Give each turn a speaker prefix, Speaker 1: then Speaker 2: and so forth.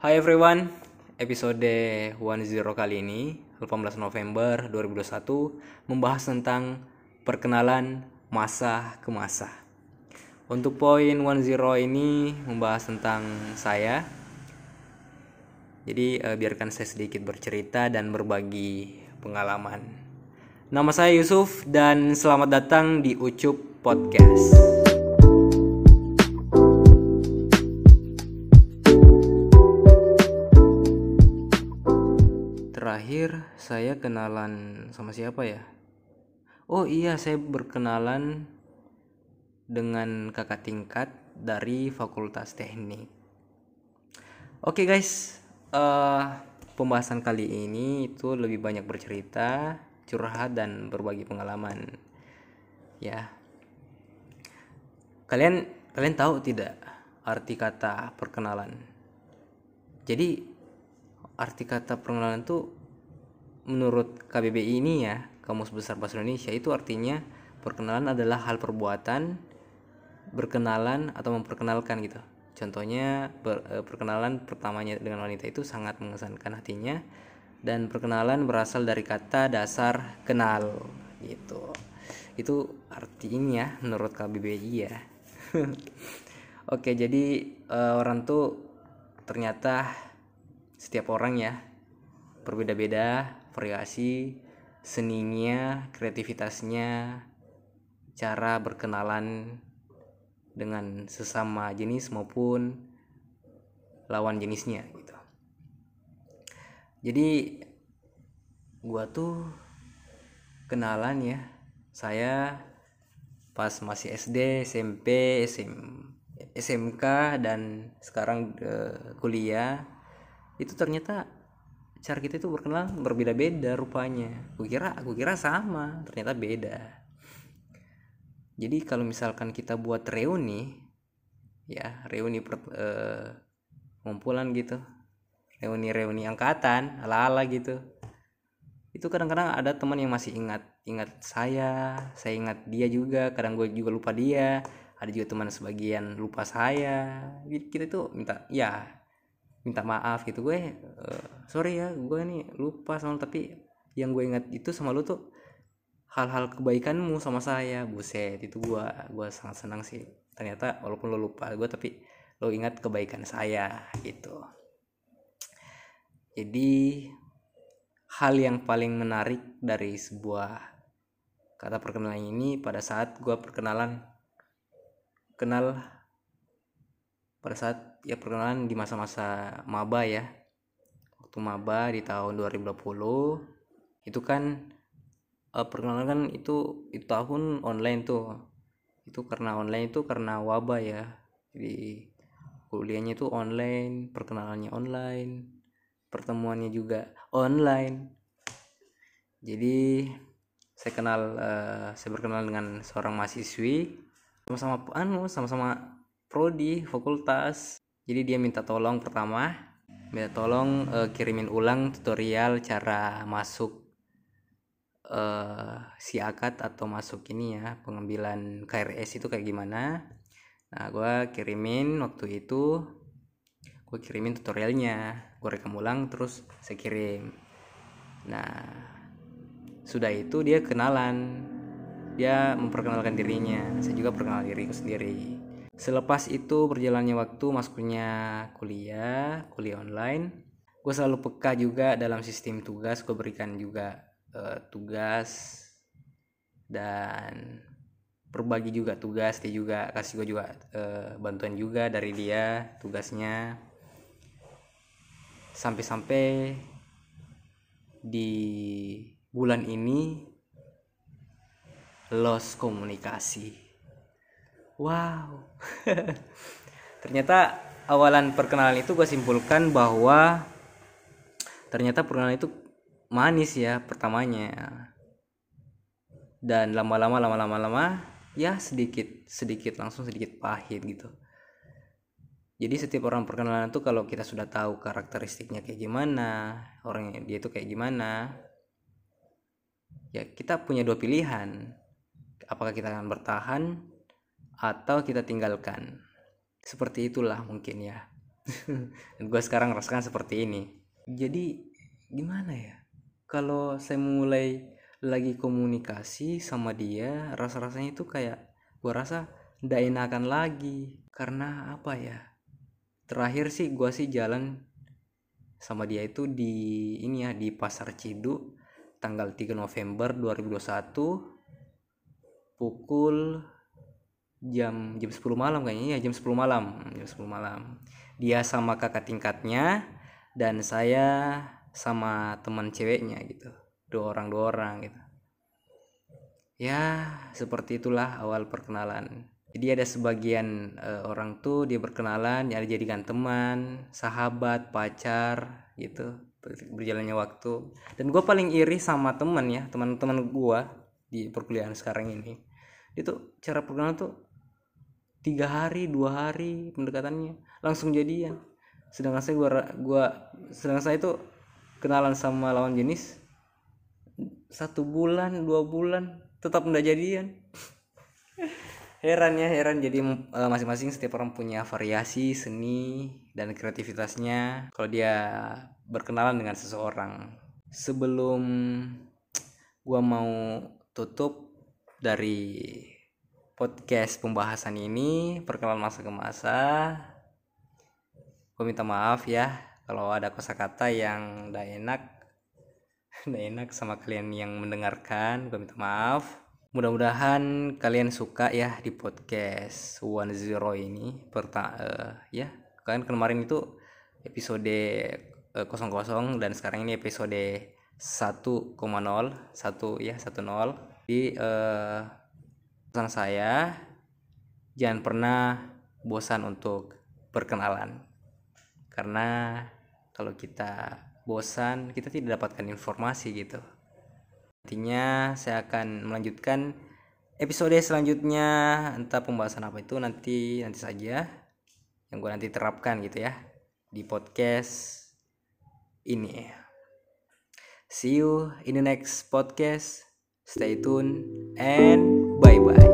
Speaker 1: Hai everyone, episode 10 kali ini 18 November 2021 membahas tentang perkenalan masa ke masa. Untuk poin 10 ini membahas tentang saya. Jadi eh, biarkan saya sedikit bercerita dan berbagi pengalaman. Nama saya Yusuf dan selamat datang di Ucup Podcast. Terakhir saya kenalan sama siapa ya? Oh iya, saya berkenalan dengan kakak tingkat dari Fakultas Teknik. Oke guys, eh, pembahasan kali ini itu lebih banyak bercerita, curhat dan berbagi pengalaman. Ya, kalian kalian tahu tidak arti kata perkenalan? Jadi arti kata perkenalan tuh menurut KBBI ini ya Kamus Besar Bahasa Indonesia itu artinya perkenalan adalah hal perbuatan berkenalan atau memperkenalkan gitu. Contohnya ber, e, perkenalan pertamanya dengan wanita itu sangat mengesankan hatinya dan perkenalan berasal dari kata dasar kenal gitu. Itu arti ini ya menurut KBBI ya. Oke, jadi e, orang tuh ternyata setiap orang ya berbeda-beda variasi seninya kreativitasnya cara berkenalan dengan sesama jenis maupun lawan jenisnya gitu. Jadi gua tuh kenalan ya. Saya pas masih SD SMP SM, SMK dan sekarang uh, kuliah itu ternyata cara kita itu berkenalan berbeda-beda rupanya. Aku kira aku kira sama ternyata beda. Jadi kalau misalkan kita buat reuni ya reuni per, uh, ngumpulan gitu reuni-reuni angkatan ala-ala gitu itu kadang-kadang ada teman yang masih ingat ingat saya saya ingat dia juga kadang gue juga lupa dia ada juga teman sebagian lupa saya. Kita tuh minta ya minta maaf gitu. Gue uh, sorry ya gue nih lupa sama tapi yang gue ingat itu sama lu tuh hal-hal kebaikanmu sama saya. Buset itu gue gue sangat senang sih. Ternyata walaupun lo lupa gue tapi lo ingat kebaikan saya gitu. Jadi hal yang paling menarik dari sebuah kata perkenalan ini pada saat gue perkenalan kenal pada saat ya perkenalan di masa-masa maba ya. Waktu maba di tahun 2020 itu kan uh, perkenalan kan itu itu tahun online tuh. Itu karena online itu karena wabah ya. Jadi kuliahnya itu online perkenalannya online pertemuannya juga online. Jadi saya kenal uh, saya berkenalan dengan seorang mahasiswi sama-sama anu sama-sama prodi fakultas. Jadi dia minta tolong pertama minta tolong uh, kirimin ulang tutorial cara masuk uh, si akad atau masuk ini ya pengambilan KRS itu kayak gimana. Nah gue kirimin waktu itu gue kirimin tutorialnya gue rekam ulang terus saya kirim. Nah sudah itu dia kenalan. Dia memperkenalkan dirinya. Saya juga perkenalkan diriku sendiri Selepas itu berjalannya waktu masuknya kuliah, kuliah online, gue selalu peka juga dalam sistem tugas, gue berikan juga uh, tugas dan berbagi juga tugas, dia juga kasih gue juga uh, bantuan juga dari dia tugasnya. Sampai-sampai di bulan ini lost komunikasi wow. Ternyata awalan perkenalan itu gue simpulkan bahwa ternyata perkenalan itu manis ya pertamanya. Dan lama-lama lama-lama lama ya sedikit sedikit langsung sedikit pahit gitu. Jadi setiap orang perkenalan itu kalau kita sudah tahu karakteristiknya kayak gimana orangnya dia itu kayak gimana ya kita punya dua pilihan. Apakah kita akan bertahan atau kita tinggalkan. Seperti itulah mungkin ya. Gue sekarang rasakan seperti ini. Jadi gimana ya? Kalau saya mulai lagi komunikasi sama dia rasa-rasanya itu kayak gue rasa ndak enakan lagi. Karena apa ya? Terakhir sih gue sih jalan sama dia itu di ini ya di pasar Cidu tanggal 3 November 2021 pukul jam jam 10 malam kayaknya. Ya jam 10 malam. Jam 10 malam. Dia sama kakak tingkatnya dan saya sama teman ceweknya gitu. Dua orang dua orang gitu. Ya seperti itulah awal perkenalan. Jadi ada sebagian uh, orang tuh dia berkenalan ya jadikan teman sahabat pacar gitu. Berjalannya waktu. Dan gue paling iri sama teman ya teman-teman gue di perkuliahan sekarang ini. Itu cara perkenalan tuh tiga hari dua hari pendekatannya langsung jadian. Sedangkan saya gua gua sedangkan saya itu kenalan sama lawan jenis satu bulan dua bulan tetap tidak jadian. Heran ya heran. Jadi eh, masing-masing setiap orang punya variasi seni dan kreativitasnya. Kalau dia berkenalan dengan seseorang sebelum gua mau tutup dari podcast pembahasan ini perkenalan masa ke masa. Gue minta maaf ya kalau ada kosakata yang tidak enak tidak enak sama kalian yang mendengarkan gue minta maaf. Mudah-mudahan kalian suka ya di podcast One Zero ini. Perta uh, ya kan kemarin itu episode uh, kosong dan sekarang ini episode 1,0 satu ya 10 di uh, pesan saya jangan pernah bosan untuk berkenalan. Karena kalau kita bosan kita tidak dapatkan informasi gitu. Nantinya saya akan melanjutkan episode selanjutnya. Entah pembahasan apa itu nanti nanti saja. Yang gue nanti terapkan gitu ya di podcast ini. See you in the next podcast. Stay tune and Way.